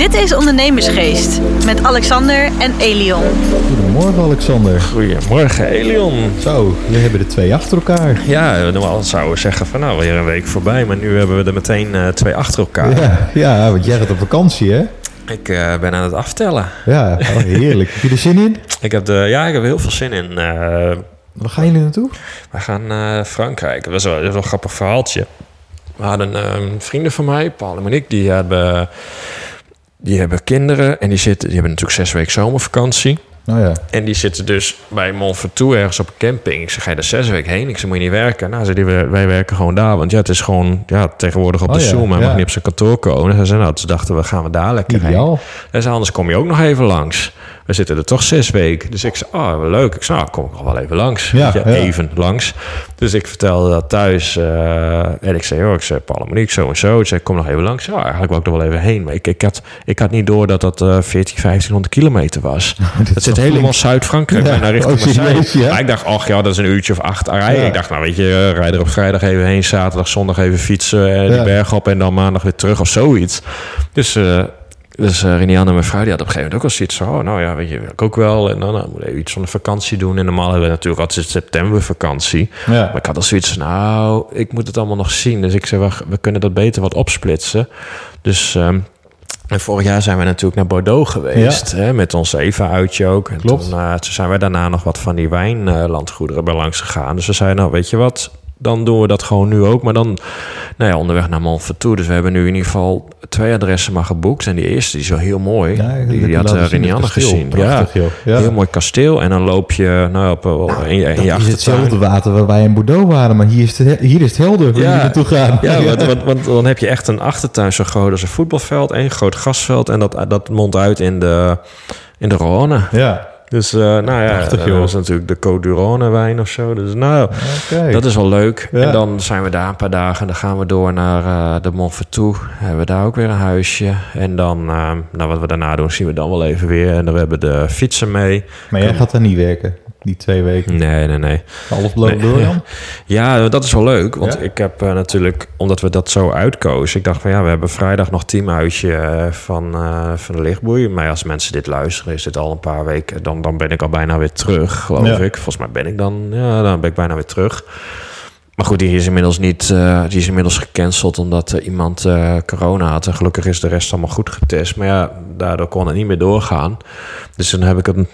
Dit is Ondernemersgeest met Alexander en Elion. Goedemorgen Alexander. Goedemorgen Elion. Zo, we hebben er twee achter elkaar. Ja, normaal zouden we zeggen van nou weer een week voorbij, maar nu hebben we er meteen uh, twee achter elkaar. Ja, ja, want jij gaat op vakantie hè? Ik uh, ben aan het aftellen. Ja, oh, heerlijk. heb je er zin in? Ik heb, de, ja, ik heb er heel veel zin in. Uh, Waar gaan jullie naartoe? We gaan naar Frankrijk. Dat is wel, dat is wel een grappig verhaaltje. We hadden um, vrienden van mij, Paul en Monique, die hebben, die hebben kinderen en die, zitten, die hebben natuurlijk zes weken zomervakantie. Oh ja. En die zitten dus bij Montfortou ergens op een camping. Ik zeg, ga je er zes weken heen? Ik zeg, moet je niet werken? Nou, ze die, wij werken gewoon daar. Want ja, het is gewoon ja, tegenwoordig op de Oh ja, Zoom. Hij ja. mag niet op zijn kantoor komen. Ze zeiden, nou, ze dachten, we gaan we daar lekker Ideaal. heen. En zei, anders kom je ook nog even langs. We zitten er toch zes weken. Dus ik zei, oh, leuk. Ik zei, nou, kom ik nog wel even langs. Ja. Even langs. Dus ik vertelde dat thuis. eh, en ik zei, joh, ik zei, Paul Monique, zo en zo. Ik zei, kom nog even langs. Ja, eigenlijk wou ik er wel even heen. Maar ik, ik, had, ik had niet door dat dat eh 14, 1500 kilometer was. Dat zit helemaal. Zuid-Frankrijk, Ja, bijna richting oh, Marseille. Maar ik dacht, ach ja, dat is een uurtje of acht rijden. Ik dacht, nou weet je, uh, rij er op vrijdag even heen, zaterdag, zondag even fietsen, en Ja. die berg op en dan maandag weer terug of zoiets. Dus, eh dus uh, Rinianne en mijn vrouw, die had op een gegeven moment ook al zoiets van, oh nou ja, weet je, wil ik ook wel. En dan nou, moet even iets van de vakantie doen. En normaal hebben we natuurlijk altijd september vakantie. Ja. Maar ik had al zoiets van, nou, ik moet het allemaal nog zien. Dus ik zei, we, we kunnen dat beter wat opsplitsen. Dus... ehm, en vorig jaar zijn we natuurlijk naar Bordeaux geweest. Hè, met ons Eva-uitje ook. En Klopt. Toen, uh, toen zijn wij daarna nog wat van die wijnlandgoederen bij langs gegaan. Dus we zeiden, nou weet je wat, dan doen we dat gewoon nu ook. Maar dan nou ja, onderweg naar Montfortou. Dus we hebben nu in ieder geval twee adressen maar geboekt. En die eerste die is wel heel mooi. Ja, die, die had het Rinianne gezien. Prachtig, ja, joh. Ja. heel mooi kasteel. En dan loop je nou, op, op, in, je- in je is hetzelfde water waar wij in Bordeaux waren, maar hier is het, he- hier is het helder waar Ja. jullie naartoe gaan. Ja, want, want, want dan heb je echt een achtertuin zo groot als een voetbalveld. één groot gasveld. En dat, dat mondt uit in de, in de Rhône. ja. Dus uh, nou ja, Prachtig, eh, dat is natuurlijk de Côte du Rhône wijn of zo. Dus nou, dat is wel leuk. Ja. En dan zijn we daar een paar dagen. En dan gaan we door naar uh, de Montfortou. Hebben we daar ook weer een huisje. En dan, uh, nou, wat we daarna doen, zien we dan wel even weer. En dan hebben we de fietsen mee. Maar jij gaat daar niet werken, die twee weken. Nee, nee, nee. Alles beloofd Nee. door dan? Ja, dat is wel leuk. Want Ja? ik heb uh, natuurlijk, omdat we dat zo uitkozen... ik dacht van ja, we hebben vrijdag nog teamhuisje uh, van, uh, van de lichtboei. Maar als mensen dit luisteren, is dit al een paar weken... dan, dan ben ik al bijna weer terug, geloof Ja. ik. Volgens mij ben ik dan, ja, dan ben ik bijna weer terug. Maar goed, die is inmiddels niet, uh, die is inmiddels gecanceld omdat uh, iemand uh, corona had. En gelukkig is de rest allemaal goed getest. Maar ja, daardoor kon het niet meer doorgaan. Dus dan heb ik hem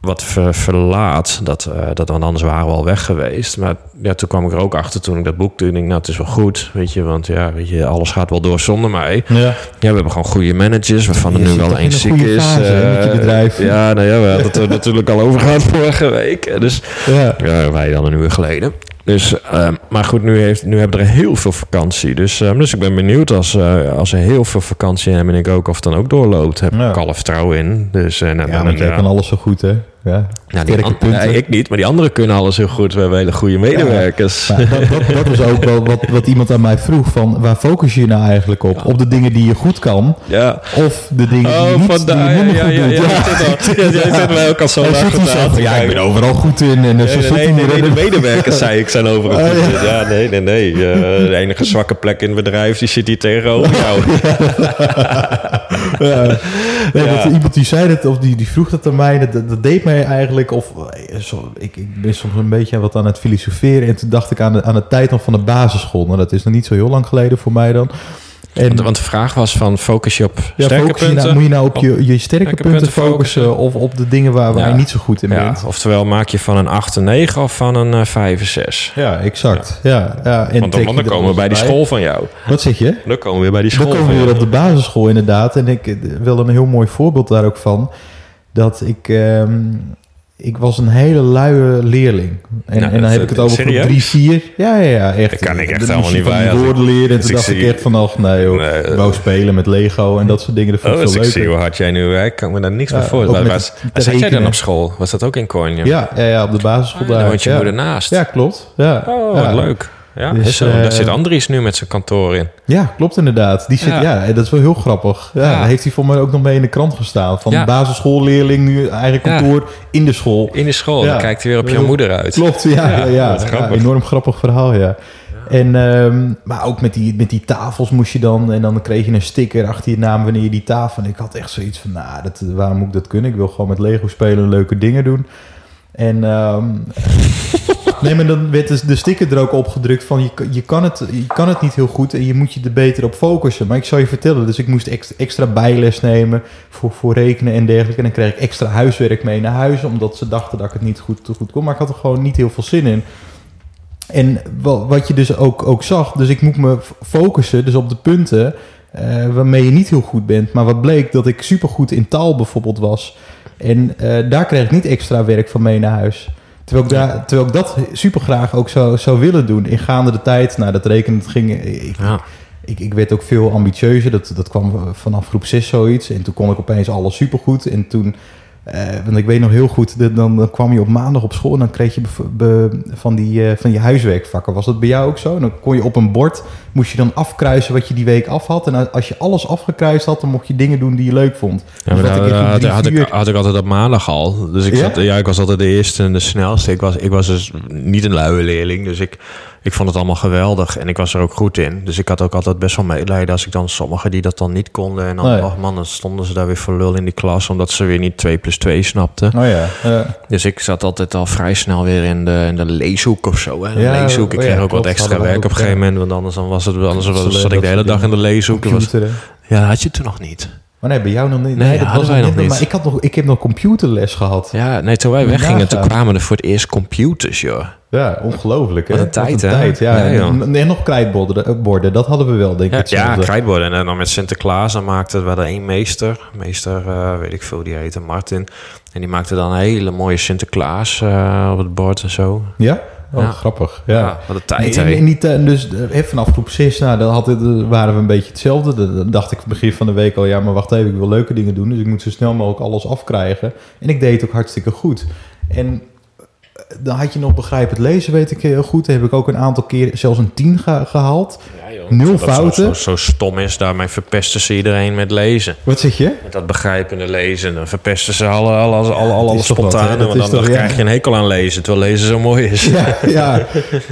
wat ver, verlaat. Dat, uh, dat dan anders waren we al weg geweest. Maar ja, toen kwam ik er ook achter toen ik dat boek toen. Ik, nou, het is wel goed, weet je. Want ja, weet je, alles gaat wel door zonder mij. Ja. Ja, we hebben gewoon goede managers, waarvan er nu wel één ziek goede is. fase, hè, met je Eh, bedrijf. Ja, nou ja, we hadden het er natuurlijk al over gehad vorige week. Dus Ja. ja, wij dan een uur geleden. Dus, uh, maar goed, nu, heeft, nu hebben we er heel veel vakantie. Dus, uh, dus ik ben benieuwd als, uh, als er heel veel vakantie hebben en ik ook of het dan ook doorloopt. Heb Ja. ik alle vertrouwen in. Dus, uh, Ja, want jij kan alles zo goed, hè? Ja. ja, die punten. nee, ik niet, maar die anderen kunnen alles heel goed. We hebben hele goede medewerkers. Dat, dat, dat was ook wel wat, wat iemand aan mij vroeg. Van, waar focus je nou eigenlijk op? Op de dingen die je goed kan? Ja. Of de dingen die je Oh, niet, die je minder Ja, goed ja, doet? ja, ja, ja, zit mij ook al zo naar Ja, ik ben overal goed in. En Nee, de medewerkers zei ik zijn. Oh, goed. ja. nee, nee, nee. Eh, de enige zwakke plek in het bedrijf die zit hier tegenover jou. Nee, Ja. dat, iemand die zei dat, of die, die vroeg dat aan mij. Dat, dat, deed mij eigenlijk. Of, eh, zo, ik, ik ben soms een beetje wat aan het filosoferen. En toen dacht ik aan de, aan de tijd dan van de basisschool. Nou, dat is nog niet zo heel lang geleden voor mij dan. En, Want, want de vraag was van focus je op ja, sterke focus je punten? nou, moet je nou op je, je sterke sterke punten punten focussen, focussen? of op de dingen waar, waar Ja. je niet zo goed in ja, bent? oftewel maak je van een 8 een 9 of van een eh, 5 een 6. Ja, exact. Ja. Ja, en Want dan, dan komen we bij die school van jou. Wat zeg je? Dan komen we weer bij die Dan school komen van we weer op de basisschool inderdaad. En ik eh, wil een heel mooi voorbeeld daar ook van. Dat ik... ehm, ik was een hele luie leerling. En, Nou, en dan heb ik het over groep serieus? 3, 4. Ja, ja, ja. Echt. Dat kan ik echt Dan helemaal niet bij woorden leren. En toen ik dacht ik echt van, ach nee joh. Nee, ik wou spelen met Lego en dat soort dingen. Dat vond Oh, ik als veel ik zie hoe hard jij nu werkt, kan ik me daar niks Ja, meer voor. ook Waar, met waar, het waar zat jij dan op school? Was dat ook in Kornje? Ja, ja, ja, op de basisschool Ah, daar. woont je ja. moeder naast. Ja, klopt. Ja. Oh, wat leuk. Ja, Dus, zo. eh, daar zit Andries nu met zijn kantoor in. Ja, klopt inderdaad. Die zit, ja. Dat is wel heel grappig. Ja, Ja. daar heeft hij voor mij ook nog mee in de krant gestaan. Van basisschoolleerling, nu eigen kantoor in de school. In de school. Dan kijkt hij weer op jouw moeder uit. Klopt, ja. ja, grappig. enorm grappig verhaal, ja. En, ehm, maar ook met die, met die tafels moest je dan... En dan kreeg je een sticker achter je naam wanneer je die tafel... En ik had echt zoiets van, nou, dat, waarom moet ik dat kunnen? Ik wil gewoon met Lego spelen en leuke dingen doen. En... ehm, Nee, maar dan werd dus de sticker er ook opgedrukt van je, je, kan het, je kan het niet heel goed en je moet je er beter op focussen. Maar ik zal je vertellen, dus ik moest extra, bijles nemen voor, voor rekenen en dergelijke. En dan kreeg ik extra huiswerk mee naar huis, omdat ze dachten dat ik het niet goed, goed kon. Maar ik had er gewoon niet heel veel zin in. En wa- wat je dus ook, ook zag, dus ik moet me focussen dus op de punten eh, waarmee je niet heel goed bent. Maar wat bleek dat ik supergoed in taal bijvoorbeeld was. En eh, daar kreeg ik niet extra werk van mee naar huis. Terwijl ik, daar, terwijl ik dat super graag ook zou, zou willen doen. In gaande de tijd, nou dat rekenen, het ging... Ik, Ja. ik, ik werd ook veel ambitieuzer. Dat, dat kwam vanaf groep 6 zoiets. En toen kon ik opeens alles supergoed. En toen, eh, want ik weet nog heel goed, dat dan, dan kwam je op maandag op school en dan kreeg je be- van, die, eh, van je huiswerkvakken. Was dat bij jou ook zo? Dan kon je op een bord, moest je dan afkruisen wat je die week af had. En als je alles afgekruist had, dan mocht je dingen doen die je leuk vond. Ja, Dus ik daar- in daar had, had ik, had ik altijd op maandag al. Dus ik, Ja? zat, ja, ik was altijd de eerste en de snelste. Ik was, ik was dus niet een luie leerling. Dus ik, ik vond het allemaal geweldig. En ik was er ook goed in. Dus ik had ook altijd best wel medelijden als ik dan sommigen die dat dan niet konden. En dan, Oh ja. man, dan stonden ze daar weer voor lul in die klas. Omdat ze weer niet 2 plus 2 snapten. Oh ja, Dus ik zat altijd al vrij snel weer in de, in de leeshoek of zo. Hè? De Ja, leeshoek. Ik oh kreeg ook klopt. wat extra werk op een gegeven moment. Want anders dan was het, anders was, zat ik de hele dag in de leeshoek. Was- ja, dat had je toen nog niet. Maar nee, bij jou nog niet. Nee, dat hadden was wij nog niet. Maar ik, had nog, ik heb nog computerles gehad. Ja, nee, toen wij weggingen, toen kwamen er voor het eerst computers, joh. Ja, ongelooflijk. Hè? Wat een tijd, hè? ja. Ja, joh. en, en nog krijtborden, eh, borden, dat hadden we wel, denk ik. Ja, ja krijtborden. En dan met Sinterklaas, dan maakte we er één meester. Meester, eh, weet ik veel, die heette Martin. En die maakte dan een hele mooie Sinterklaas eh, op het bord en zo. Ja? Oh, Ja. grappig. Ja. Ja, wat een tijd, in, in die tijd, dus eh, vanaf groep 6, nou, dan had eh, waren we een beetje hetzelfde. Dan dacht ik begin van de week al, ja, maar wacht even, ik wil leuke dingen doen. Dus ik moet zo snel mogelijk alles afkrijgen. En ik deed het ook hartstikke goed. En dan had je nog begrijpend lezen, weet ik heel goed. Heb ik ook een aantal keer zelfs een 10 ge- gehaald. Ja, joh. Nul fouten. Zo, zo stom is, daarmee verpesten ze iedereen met lezen. Wat zeg je? Met dat begrijpende lezen, dan verpesten ze alle, alle, alle, alle, alle wat, spontane. Want dan, toch- ja. krijg je een hekel aan lezen, terwijl lezen zo mooi is. Ja, ja.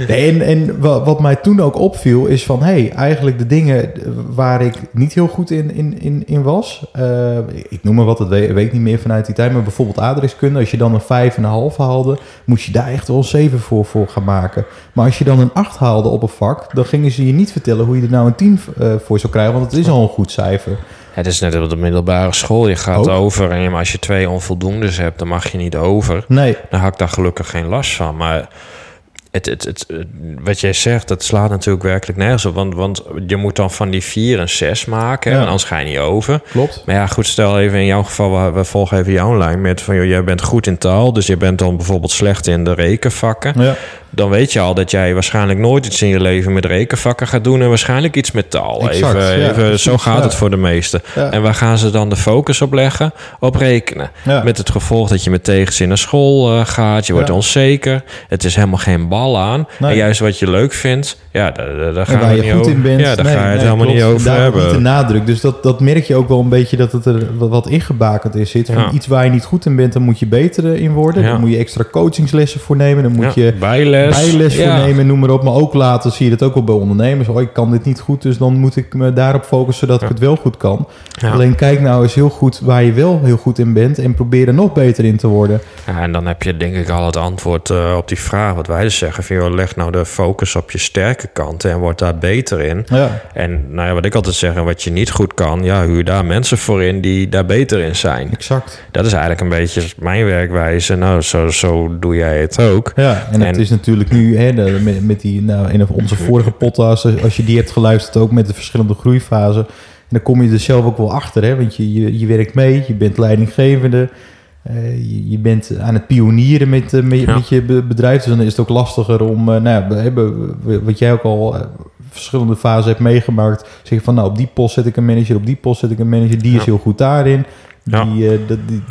Nee, en, en wa- wat mij toen ook opviel is van... hé, hey, eigenlijk de dingen waar ik niet heel goed in, in, in, in was... eh, ik noem maar wat, dat weet, weet ik niet meer vanuit die tijd... maar bijvoorbeeld aardrijkskunde, als je dan een vijf en een half haalde... moest je daar echt wel 7 voor, voor gaan maken. Maar als je dan een 8 haalde op een vak... dan gingen ze je niet vertellen hoe je er nou een 10 eh, voor zou krijgen... want het is al een goed cijfer. Het is net op de middelbare school. Je gaat Ook. over en als je twee onvoldoendes hebt, dan mag je niet over. Nee, Dan had ik daar gelukkig geen last van. Maar het, het, het, wat jij zegt, dat slaat natuurlijk werkelijk nergens op. Want, want je moet dan van die vier een zes maken, Ja. en anders ga je niet over. klopt. Maar ja, goed, stel even in jouw geval, we, we volgen even jouw lijn met van, joh, jij bent goed in taal, dus je bent dan bijvoorbeeld slecht in de rekenvakken. Ja. Dan weet je al dat jij waarschijnlijk nooit iets in je leven met rekenvakken gaat doen en waarschijnlijk iets met taal. Exact, even, ja, even, zo gaat het voor de meesten. En waar gaan ze dan de focus op leggen? Op rekenen. Ja. Met het gevolg dat je met tegenzin naar school eh, gaat. Je wordt onzeker. Het is helemaal geen bal aan. Nee. En juist wat je leuk vindt, ja, daar, daar, gaan waar we je niet goed over. in bent. Ja, daar Nee, ga je het nee, helemaal klopt. niet over Daar hebben. Niet de nadruk. Dus dat, dat merk je ook wel een beetje dat het er wat- ingebakend is zit. Van Ja. Iets waar je niet goed in bent, dan moet je beter in worden. Ja. Dan moet je extra coachingslessen voor nemen. Dan moet Ja, je bijles. bijles voor nemen, noem maar op. Maar ook later zie je dat ook wel bij ondernemers. Oh, ik kan dit niet goed, dus dan moet ik me daarop focussen dat ik het wel goed kan. Alleen kijk nou eens heel goed waar je wel heel goed in bent en probeer er nog beter in te worden. Ja, en dan heb je denk ik al het antwoord eh, op die vraag. Wat wij dus zeggen. Van, joh, leg nou de focus op je sterke kanten en word daar beter in. Ja, En nou ja, wat ik altijd zeg, en wat je niet goed kan, ja, huur daar mensen voor in die daar beter in zijn. exact. Dat is eigenlijk een beetje mijn werkwijze. Nou, zo, zo doe jij het ook. Ja, en, het is natuurlijk nu hè, de, met, met die, nou, in onze vorige podcast, als- je die hebt geluisterd, ook met de verschillende groeifasen. En dan kom je er zelf ook wel achter, hè, want je, je, je werkt mee, je bent leidinggevende, je, je bent aan het pionieren met, eh, met, Ja. met je be- bedrijf. Dus dan is het ook lastiger om, eh, nou ja, we hebben, we- wat jij ook al eh, verschillende fasen hebt meegemaakt, zeg je van, nou, op die post zet ik een manager, op die post zet ik een manager, die is heel goed daarin. Die, eh, die,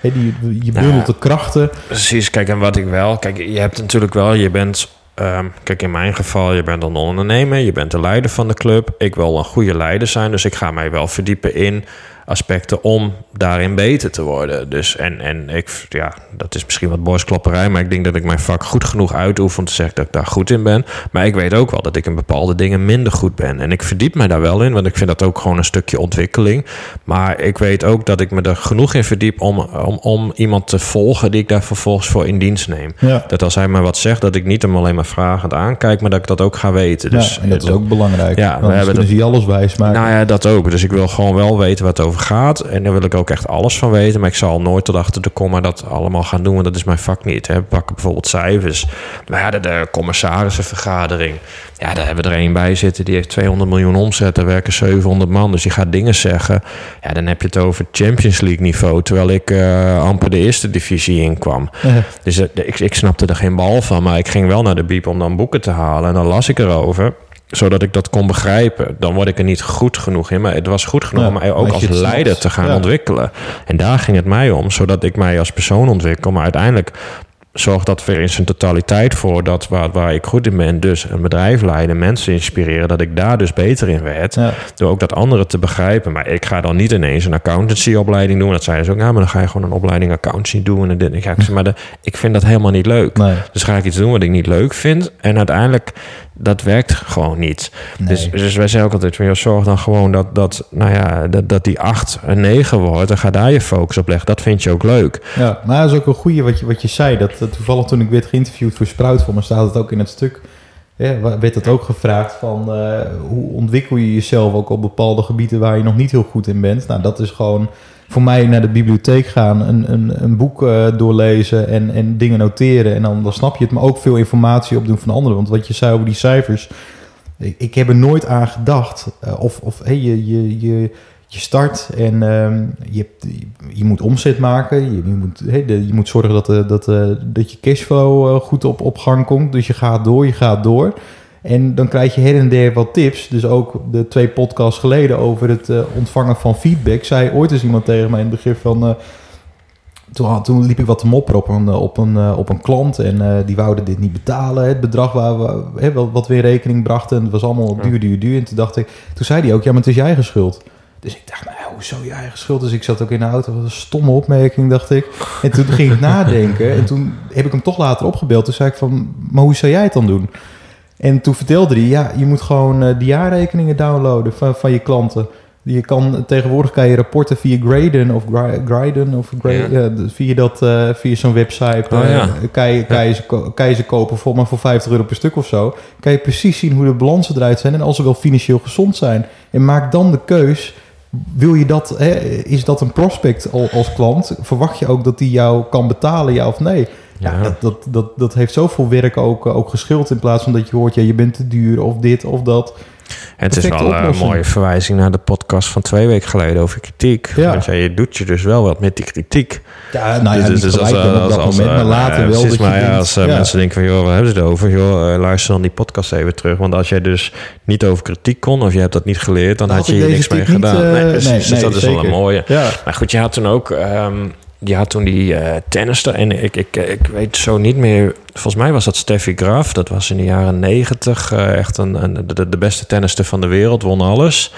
die, je Nou bundelt de krachten. Precies, kijk, en wat ik wel... Kijk, je hebt natuurlijk wel... Je bent... ehm, kijk, in mijn geval, je bent een ondernemer. Je bent de leider van de club. Ik wil een goede leider zijn. Dus ik ga mij wel verdiepen in... aspecten om daarin beter te worden. Dus en, en ik, ja, dat is misschien wat borstklopperij, maar ik denk dat ik mijn vak goed genoeg uitoefen om te zeggen dat ik daar goed in ben. Maar ik weet ook wel dat ik in bepaalde dingen minder goed ben. En ik verdiep mij daar wel in, want ik vind dat ook gewoon een stukje ontwikkeling. Maar ik weet ook dat ik me er genoeg in verdiep om, om, om iemand te volgen die ik daar vervolgens voor in dienst neem. Ja. Dat als hij me wat zegt, dat ik niet hem alleen maar vragend aankijk, maar dat ik dat ook ga weten. Dus ja, en dat is ook belangrijk. Ja, we hebben je alles wijs maken. nou ja, dat ook. Dus ik wil gewoon wel weten wat het over gaat. En daar wil ik ook echt alles van weten. Maar ik zal nooit tot achter de komma dat allemaal gaan doen. Want dat is mijn vak niet. Hè. We pakken bijvoorbeeld cijfers. Maar ja, de, de commissarissenvergadering. Ja, daar hebben we er één bij zitten. Die heeft 200 miljoen omzet. Daar werken 700 man. Dus die gaat dingen zeggen. Ja, dan heb je het over Champions League niveau. Terwijl ik eh, amper de eerste divisie inkwam. Ja. Dus eh, ik, ik snapte er geen bal van. Maar ik ging wel naar de biep om dan boeken te halen. En dan las ik erover zodat ik dat kon begrijpen. Dan word ik er niet goed genoeg in. Maar het was goed genoeg Ja, om mij ook als leider snapt. te gaan Ja. ontwikkelen. En daar ging het mij om. Zodat ik mij als persoon ontwikkel. Maar uiteindelijk zorgt dat weer in zijn totaliteit voor dat waar, waar ik goed in ben. Dus een bedrijf leiden, mensen inspireren. Dat ik daar dus beter in werd. Ja. Door ook dat anderen te begrijpen. Maar ik ga dan niet ineens een accountancyopleiding doen. Dat zeiden ze ook. Ja, maar dan ga je gewoon een opleiding accountancy doen. En dit. En ik, zeg, maar de, ik vind dat helemaal niet leuk. Nee. Dus ga ik iets doen wat ik niet leuk vind. En uiteindelijk, dat werkt gewoon niet. Dus, dus wij zeggen ook altijd, van, joh, zorg dan gewoon dat, dat, nou ja, dat, dat die 8 een 9 wordt. En ga daar je focus op leggen. Dat vind je ook leuk. Ja, maar dat is ook een goeie wat je, wat je zei. Dat, dat toevallig toen ik werd geïnterviewd voor Sprout, voor me staat het ook in het stuk. Ja, werd het ook gevraagd van eh, hoe ontwikkel je jezelf ook op bepaalde gebieden waar je nog niet heel goed in bent. Nou, dat is gewoon voor mij naar de bibliotheek gaan, een, een, een boek eh, doorlezen en, en dingen noteren. En dan, dan snap je het, maar ook veel informatie opdoen van anderen. Want wat je zei over die cijfers, ik, ik heb er nooit aan gedacht. eh, of of hey, je, je, je, je start en ehm, je, je moet omzet maken. Je, je, moet, hey, je moet zorgen dat, de, dat, dat je cashflow eh, goed op, op gang komt. Dus je gaat door, je gaat door. En dan krijg je her en der wat tips. Dus ook de twee podcasts geleden over het eh, ontvangen van feedback. Zei ooit eens iemand tegen mij in het begin van... eh, toen, had- toen liep ik wat te mopperen op een, eh, op een, op een klant. En die wouden dit niet betalen. Het bedrag waar we, hè, wat, wat we in rekening brachten. En het was allemaal duur, duur, duur. En toen dacht ik... Toen zei hij ook, ja, maar het is je eigen schuld. Dus ik dacht, nou, hoezo je eigen schuld? Dus ik zat ook in de auto. Wat een stomme opmerking, dacht ik. En toen ging ik nadenken. En toen heb ik hem toch later opgebeld. Toen zei ik van, maar hoe zou jij het dan doen? En toen vertelde hij, ja, je moet gewoon eh, de jaarrekeningen downloaden van, van je klanten. Je kan, tegenwoordig kan je rapporten via Graden of Gra- Griden of Gra- Ja. ja, d- via, dat, eh, via zo'n website. Oh, eh, ja. kan, je, kan, je ze, kan je ze kopen voor maar voor 50 euro per stuk of zo. Kan je precies zien hoe de balansen eruit zijn en als ze wel financieel gezond zijn. En maak dan de keus. Wil je dat, hè, is dat een prospect al- als klant? Verwacht je ook dat die jou kan betalen, ja of nee? Ja, dat, dat, dat, dat heeft zoveel werk ook, eh, ook geschild in plaats van dat je hoort, ja, je bent te duur of dit of dat. En het is wel eh, een oplossing. mooie verwijzing naar de podcast van twee weken geleden over kritiek. Ja. Want ja, je doet je dus wel wat met die kritiek. Ja, nou ja, Dus- dus als, dan op als- dat als, moment, maar eh, later wel precies, dat je ja, als eh, ja. mensen denken van, joh, waar hebben ze het over? Joh, eh, luister dan die podcast even terug. Want als jij dus niet over kritiek kon of je hebt dat niet geleerd, dan Dan had je hier niks mee niet, gedaan. eh, nee, precies, nee, dus nee, dat is wel een mooie. Maar goed, je had toen ook... ehm, je had toen die eh tennister en ik, ik, ik weet zo niet meer... Volgens mij was dat Steffi Graf. Dat was in de jaren negentig echt een, een, de, de beste tennister van de wereld. Won alles.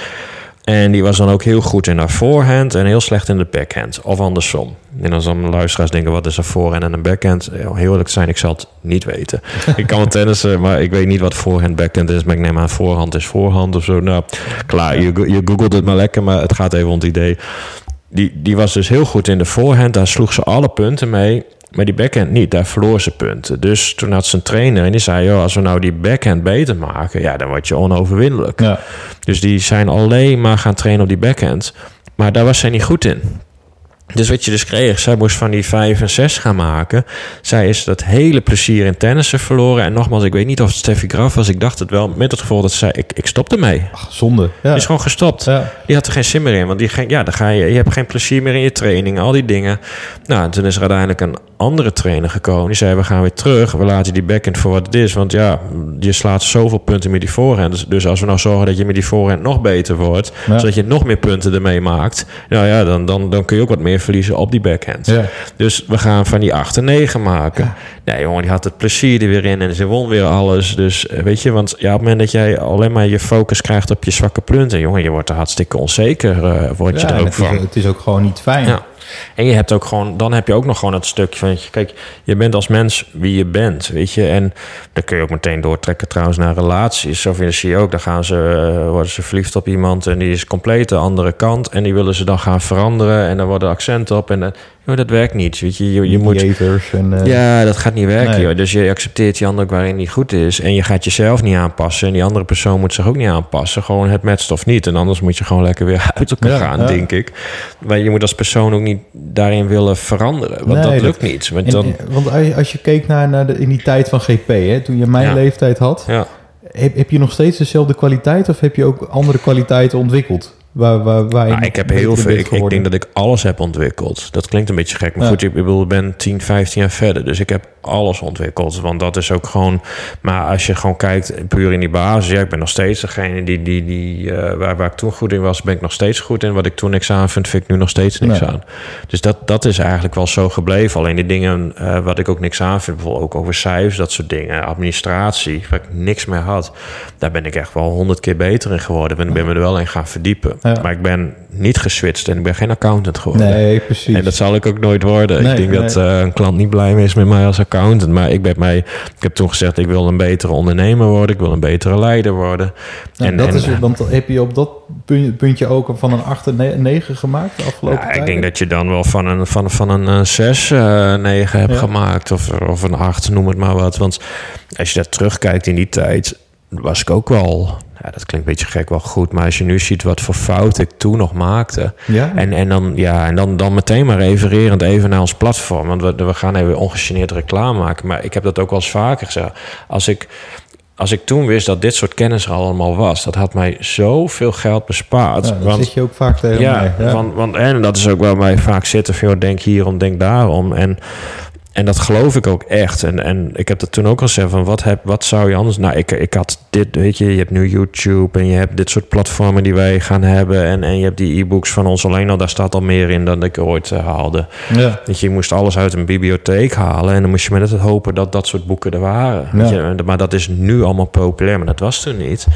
En die was dan ook heel goed in haar voorhand en heel slecht in de backhand. Of andersom. En als dan luisteraars denken, wat is een voorhand en een backhand? Heel eerlijk zijn, ik zal het niet weten. ik kan tennissen, maar ik weet niet wat voorhand backhand is. Maar ik neem aan, voorhand is voorhand of zo. Nou, klaar, je, je googelt het maar lekker, maar het gaat even om het idee. Die, die was dus heel goed in de voorhand. Daar sloeg ze alle punten mee. Maar die backhand niet, daar verloor ze punten. Dus toen had ze een trainer en die zei... Joh, als we nou die backhand beter maken... ja, dan word je onoverwinnelijk. Ja. Dus die zijn alleen maar gaan trainen op die backhand. Maar daar was zij niet goed in. Dus wat je dus kreeg, zij moest van die 5 en 6 gaan maken. Zij is dat hele plezier in tennissen verloren. En nogmaals, ik weet niet of het Steffi Graf was. Ik dacht het wel, met het gevolg dat ze zei, ik, ik stop ermee. Ach, zonde. Ja. Die is gewoon gestopt. Ja. Die had er geen zin meer in. Want die ging, ja, dan ga je, je hebt geen plezier meer in je training. Al die dingen. Nou, en toen is er uiteindelijk een andere trainer gekomen. Die zei, we gaan weer terug. We laten die backhand voor wat het is. Want ja, je slaat zoveel punten met die voorhand. Dus, dus als we nou zorgen dat je met die voorhand nog beter wordt. Ja. Zodat je nog meer punten ermee maakt. Nou ja, dan, dan, dan kun je ook wat meer verliezen op die backhand. Ja. Dus we gaan van die 8 en 9 maken. Ja, jongen, die had het plezier er weer in en ze won weer alles. Dus eh, weet je, want ja, op het moment dat jij alleen maar je focus krijgt op je zwakke punten, jongen, je wordt er hartstikke onzeker, uh, word je Ja, er en ook het, van. is, het is ook gewoon niet fijn. Ja. En je hebt ook gewoon, dan heb je ook nog gewoon het stukje van, kijk, je bent als mens wie je bent, weet je. En dan kun je ook meteen doortrekken trouwens naar relaties. Zo zie je ook, dan gaan ze, eh, worden ze verliefd op iemand en die is compleet de andere kant. En die willen ze dan gaan veranderen en dan worden accenten op en dan, joh, dat werkt niet, weet je. Je, je moet, en... eh, ja, dat gaat niet werken. Nee. Joh. Dus je accepteert die ander ook waarin die goed is. En je gaat jezelf niet aanpassen. En die andere persoon moet zich ook niet aanpassen. Gewoon het matcht of niet. En anders moet je gewoon lekker weer uit elkaar Ja, gaan, ja. denk ik. Maar je moet als persoon ook niet daarin willen veranderen. Want Nee, dat dat- lukt niet. Want dan, eh, want als je, keek naar, naar de, in die tijd van GP, hè, toen je mijn Ja. leeftijd had, heb, heb je nog steeds dezelfde kwaliteit of heb je ook andere kwaliteiten ontwikkeld? Waar, waar, Nou, ik heb heel veel. Ik, denk dat ik alles heb ontwikkeld. Dat klinkt een beetje gek. Maar Ja. goed, ik bedoel, ik ben 10, 15 jaar verder. Dus ik heb alles ontwikkeld. Want dat is ook gewoon. Maar als je gewoon kijkt, puur in die basis. Ja, ik ben nog steeds degene die. die, die eh, waar, waar ik toen goed in was, ben ik nog steeds goed in. Wat ik toen niks aan vind, vind ik nu nog steeds niks Nee. aan. Dus dat, dat is eigenlijk wel zo gebleven. Alleen die dingen eh, wat ik ook niks aan vind, bijvoorbeeld ook over cijfers, dat soort dingen, administratie, waar ik niks meer had. Daar ben ik echt wel honderd keer beter in geworden. Ben, ben me er wel in gaan verdiepen. Ja. Maar ik ben niet geswitcht en ik ben geen accountant geworden. Nee, precies. En dat zal ik ook nooit worden. Nee, ik denk nee. dat eh, een klant niet blij mee is met mij als accountant. Maar ik ben mij, ik heb toen gezegd, ik wil een betere ondernemer worden. Ik wil een betere leider worden. Nou, en, dat en, is, want heb je op dat punt- puntje ook van een 8 en 9 gemaakt de afgelopen ja, tijd? ik denk dat je dan wel van een, van, van een eh, 6, eh 9 hebt Ja. gemaakt. Of, of een 8, noem het maar wat. Want als je daar terugkijkt in die tijd, was ik ook wel... Ja, dat klinkt een beetje gek, wel goed. Maar als je nu ziet wat voor fouten ik toen nog maakte... Ja? En, en, dan, ja, en dan, dan meteen maar refererend even naar ons platform. Want we, we gaan even ongegeneerd reclame maken. Maar ik heb dat ook wel eens vaker gezegd. Als ik, als ik toen wist dat dit soort kennis er allemaal was... dat had mij zoveel geld bespaard. Ja, want, zit je ook vaak tegen ja, mij. Ja. Want, want, en dat is ook waar wij vaak zitten. Van, joh, denk hierom, denk daarom. En, en dat geloof ik ook echt. En, en ik heb dat toen ook al gezegd van wat, heb, wat zou je anders... Nou, ik, ik had dit, weet je, je hebt nu YouTube en je hebt dit soort platformen die wij gaan hebben. En, en je hebt die e-books van ons alleen al, daar staat al meer in dan ik ooit eh, haalde. ja. Weet je, je moest alles uit een bibliotheek halen en dan moest je met het hopen dat dat soort boeken er waren. Weet je, maar dat is nu allemaal populair, maar dat was toen niet.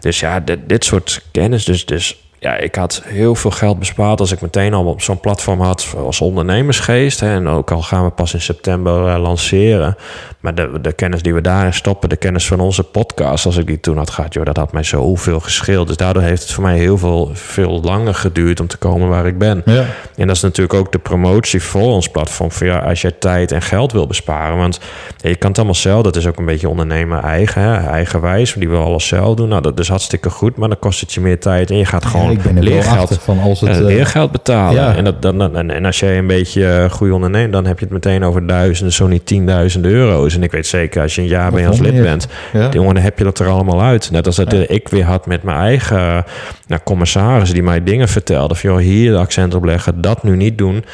Dus ja, dit, dit soort kennis, dus, dus ja, ik had heel veel geld bespaard als ik meteen al op zo'n platform had als ondernemersgeest. Hè, en ook al gaan we pas in september eh, lanceren. Maar de, de kennis die we daarin stoppen, de kennis van onze podcast, als ik die toen had gehad, joh, dat had mij zoveel gescheeld. Dus daardoor heeft het voor mij heel veel, veel langer geduurd om te komen waar ik ben. Ja. En dat is natuurlijk ook de promotie voor ons platform. Ja, als jij tijd en geld wil besparen. Want ja, je kan het allemaal zelf. Dat is ook een beetje ondernemer eigen. Hè? Eigenwijs. Die wil alles zelf doen. Nou, dat is hartstikke goed. Maar dan kost het je meer tijd. En je gaat gewoon Ik ben er leergeld, van als het... eh, eh, leergeld betalen. ja. En, dat, dan, dan- en, als jij een beetje eh, goed onderneemt. Dan heb je het meteen over duizenden, zo niet tienduizenden euro's. En ik weet zeker, als je een jaar bij ons lid bent. ja. Jongen, dan heb je dat er allemaal uit. Net als dat Ja. ik weer had met mijn eigen nou, commissaris die mij dingen vertelde. Van joh, hier de accent op leggen, dat nu niet doen.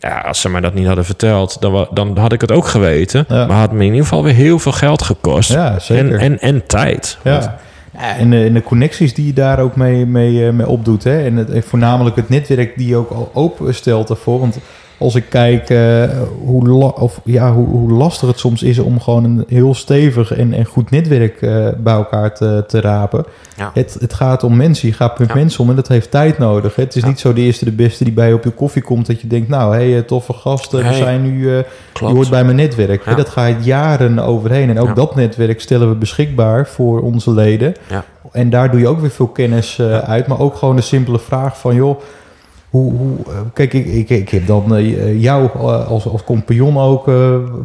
Ja, als ze mij dat niet hadden verteld, dan, dan had ik het ook geweten. Ja. Maar had me in ieder geval weer heel veel geld gekost. Ja, zeker. En, en, en tijd. Ja, en, de, en de connecties die je daar ook mee, mee, eh, mee opdoet. Hè? En, het, het netwerk die je ook al openstelt daarvoor. Want als ik kijk eh, hoe, la- of, ja, hoe, hoe lastig het soms is om gewoon een heel stevig en, en goed netwerk eh, bij elkaar te, te rapen. Ja. Het, het gaat om mensen. Je gaat met Ja. mensen om en dat heeft tijd nodig. Hè? Het is Ja. niet zo de eerste de beste die bij je op je koffie komt. Dat je denkt, nou, hé, hey, toffe gasten. We zijn nu... eh, je hoort bij mijn netwerk. hè. Dat gaat jaren overheen. En ook dat netwerk stellen we beschikbaar voor onze leden. Ja. En daar doe je ook weer veel kennis eh, uit. Maar ook gewoon de simpele vraag van, joh... Hoe, hoe, eh, kijk, ik, ik, ik heb dan eh, jou eh, als, als compagnon ook,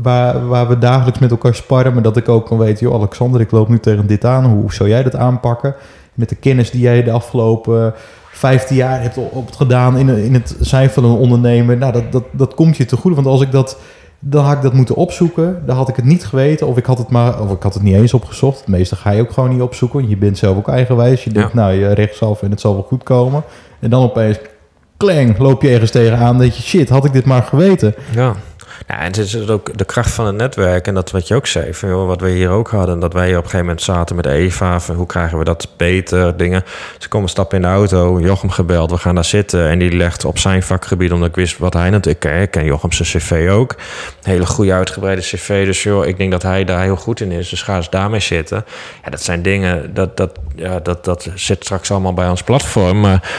waar, waar we dagelijks met elkaar sparren. Maar dat ik ook kan weten, joh, Alexander, ik loop nu tegen dit aan. Hoe zou jij dat aanpakken? Met de kennis die jij de afgelopen 15 jaar hebt op gedaan in, in het zijn van een ondernemer. Nou, dat, dat, dat komt je te goede. Want als ik dat, dan had ik dat moeten opzoeken. Dan had ik het niet geweten. Of ik had het maar, of ik had het niet eens opgezocht. Het meeste ga je ook gewoon niet opzoeken. want Je bent zelf ook eigenwijs. Je denkt, Ja. nou, je rechtsaf en het zal wel goed komen. En dan opeens, klang, loop je ergens tegenaan. Dat je, shit, had ik dit maar geweten. Ja. Nou, en het is ook de kracht van het netwerk. En dat wat je ook zei, van, joh, wat we hier ook hadden. Dat wij op een gegeven moment zaten met Eva. Hoe krijgen we dat beter? Dingen. Ze komen stappen in de auto. Jochem gebeld. We gaan daar zitten. En die legt op zijn vakgebied. Omdat ik wist wat hij natuurlijk... Ik ken Jochem zijn cv ook. Hele goede uitgebreide cv. Dus joh, ik denk dat hij daar heel goed in is. Dus ga eens daarmee zitten. Ja, dat zijn dingen... Dat, dat, ja, dat, dat zit straks allemaal bij ons platform. Maar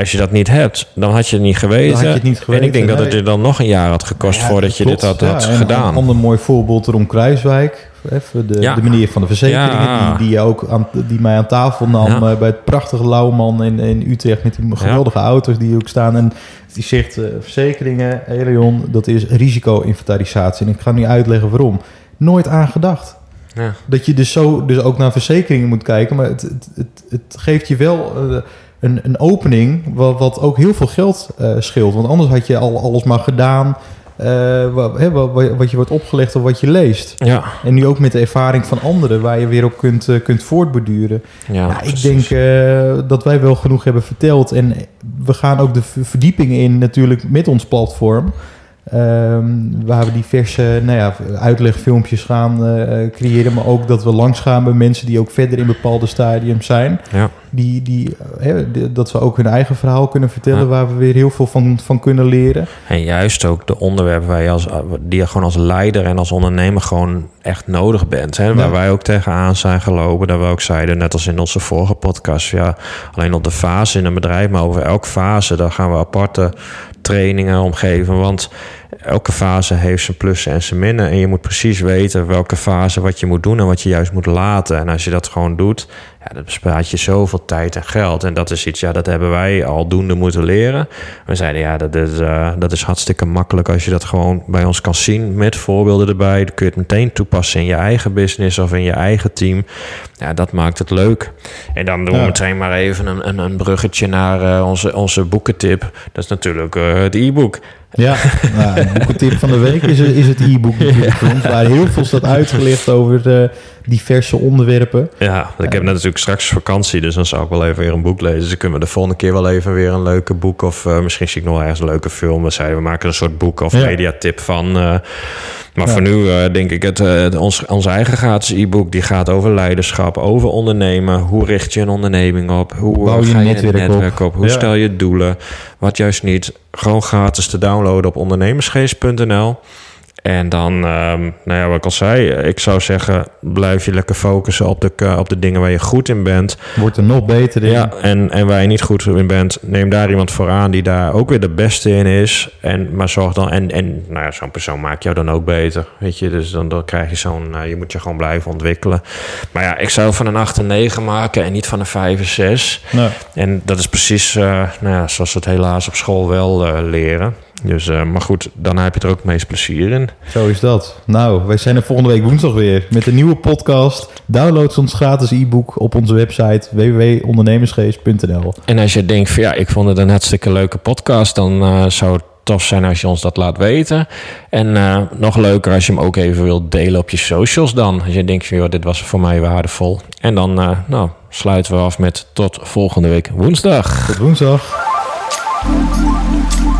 als je dat niet hebt, dan had je het niet geweten. Dan had je het niet geweten, en ik denk dat het je dan nog een jaar had gekost Ja, voordat je klopt. dit had, Ja, had gedaan. Een ander mooi voorbeeld Ron Kruiswijk. Even de, Ja. de meneer van de verzekeringen. Die, die, ook aan, die mij aan tafel nam eh, bij het prachtige Lauwman in, in Utrecht. Met die geweldige auto's die ook staan. En die zegt, eh, verzekeringen, Elion, dat is risico-inventarisatie. En ik ga nu uitleggen waarom. Nooit aan gedacht. Ja. Dat je dus zo dus ook naar verzekeringen moet kijken. Maar het, het, het, het geeft je wel eh, een, een opening wat, wat ook heel veel geld eh, scheelt. Want anders had je al alles maar gedaan eh, wat, hè, wat, wat je wordt opgelegd of wat je leest. Ja, En nu ook met de ervaring van anderen waar je weer op kunt, eh, kunt voortborduren. ja, ik denk dat wij wel genoeg hebben verteld. En we gaan ook de verdieping in natuurlijk met ons platform. Ehm, waar we diverse nou ja, uitlegfilmpjes gaan eh, creëren. Maar ook dat we langs gaan bij mensen die ook verder in bepaalde stadiums zijn. Ja. Die, die, de- dat ze ook hun eigen verhaal kunnen vertellen. Ja. Waar we weer heel veel van, van kunnen leren. En juist ook de onderwerpen waar je als, die je gewoon als leider en als ondernemer gewoon echt nodig bent. Hè? Waar Ja. wij ook tegenaan zijn gelopen. Dat we ook zeiden, net als in onze vorige podcast. Ja, alleen op de fase in een bedrijf, maar over elke fase, daar gaan we aparte trainingen omgeven. Want elke fase heeft zijn plussen en zijn minnen. En je moet precies weten welke fase wat je moet doen en wat je juist moet laten. En als je dat gewoon doet, ja, dan bespaart je zoveel tijd en geld. En dat is iets, ja, dat hebben wij aldoende moeten leren. We zeiden, ja, dat is, eh, dat is hartstikke makkelijk als je dat gewoon bij ons kan zien met voorbeelden erbij. Dan kun je het meteen toepassen in je eigen business of in je eigen team. Ja, dat maakt het leuk. En dan doen we Ja. meteen maar even een, een, een bruggetje naar eh, onze, onze boekentip. Dat is natuurlijk eh, het e-book. Ja, nou, de boekentip van de week is, is het e-book natuurlijk. Waar heel veel staat uitgelegd over eh, diverse onderwerpen. Ja, ik heb net natuurlijk straks vakantie, dus dan zou ik wel even weer een boek lezen. Dus dan kunnen we de volgende keer wel even weer een leuke boek of eh, misschien zie ik nog wel ergens een leuke film. We zeiden, we maken een soort boek of Ja. mediatip van. eh. maar Ja. voor nu eh, denk ik, het, eh, ons, ons eigen gratis e-book, die gaat over leiderschap, over ondernemen. Hoe richt je een onderneming op? Hoe eh, Bouw je ga je netwerk een netwerk op? Hoe Ja. stel je doelen? Wat juist niet. Gewoon gratis te downloaden op ondernemersgeest.nl. En dan, ehm, nou ja, wat ik al zei, ik zou zeggen, blijf je lekker focussen op de, op de dingen waar je goed in bent. Wordt er nog beter in. Ja, en, en waar je niet goed in bent, neem daar iemand voor aan die daar ook weer de beste in is. En, maar zorg dan, en, en nou ja, zo'n persoon maakt jou dan ook beter. Weet je, dus dan, dan krijg je zo'n, eh, je moet je gewoon blijven ontwikkelen. Maar ja, ik zou van een 8 en 9 maken en niet van een 5 en 6. Nou, En dat is precies eh, nou ja, zoals we het helaas op school wel eh, leren. Dus, eh, maar goed, dan heb je er ook het meest plezier in. zo is dat. Nou, wij zijn er volgende week woensdag weer met een nieuwe podcast. Download ons gratis e-book op onze website www.ondernemersgeest.nl. En als je denkt van ja, ik vond het een hartstikke leuke podcast, dan eh, zou het tof zijn als je ons dat laat weten. En eh, nog leuker als je hem ook even wilt delen op je socials dan. Als je denkt van joh, dit was voor mij waardevol. En dan eh, nou, sluiten we af met tot volgende week woensdag. Tot woensdag.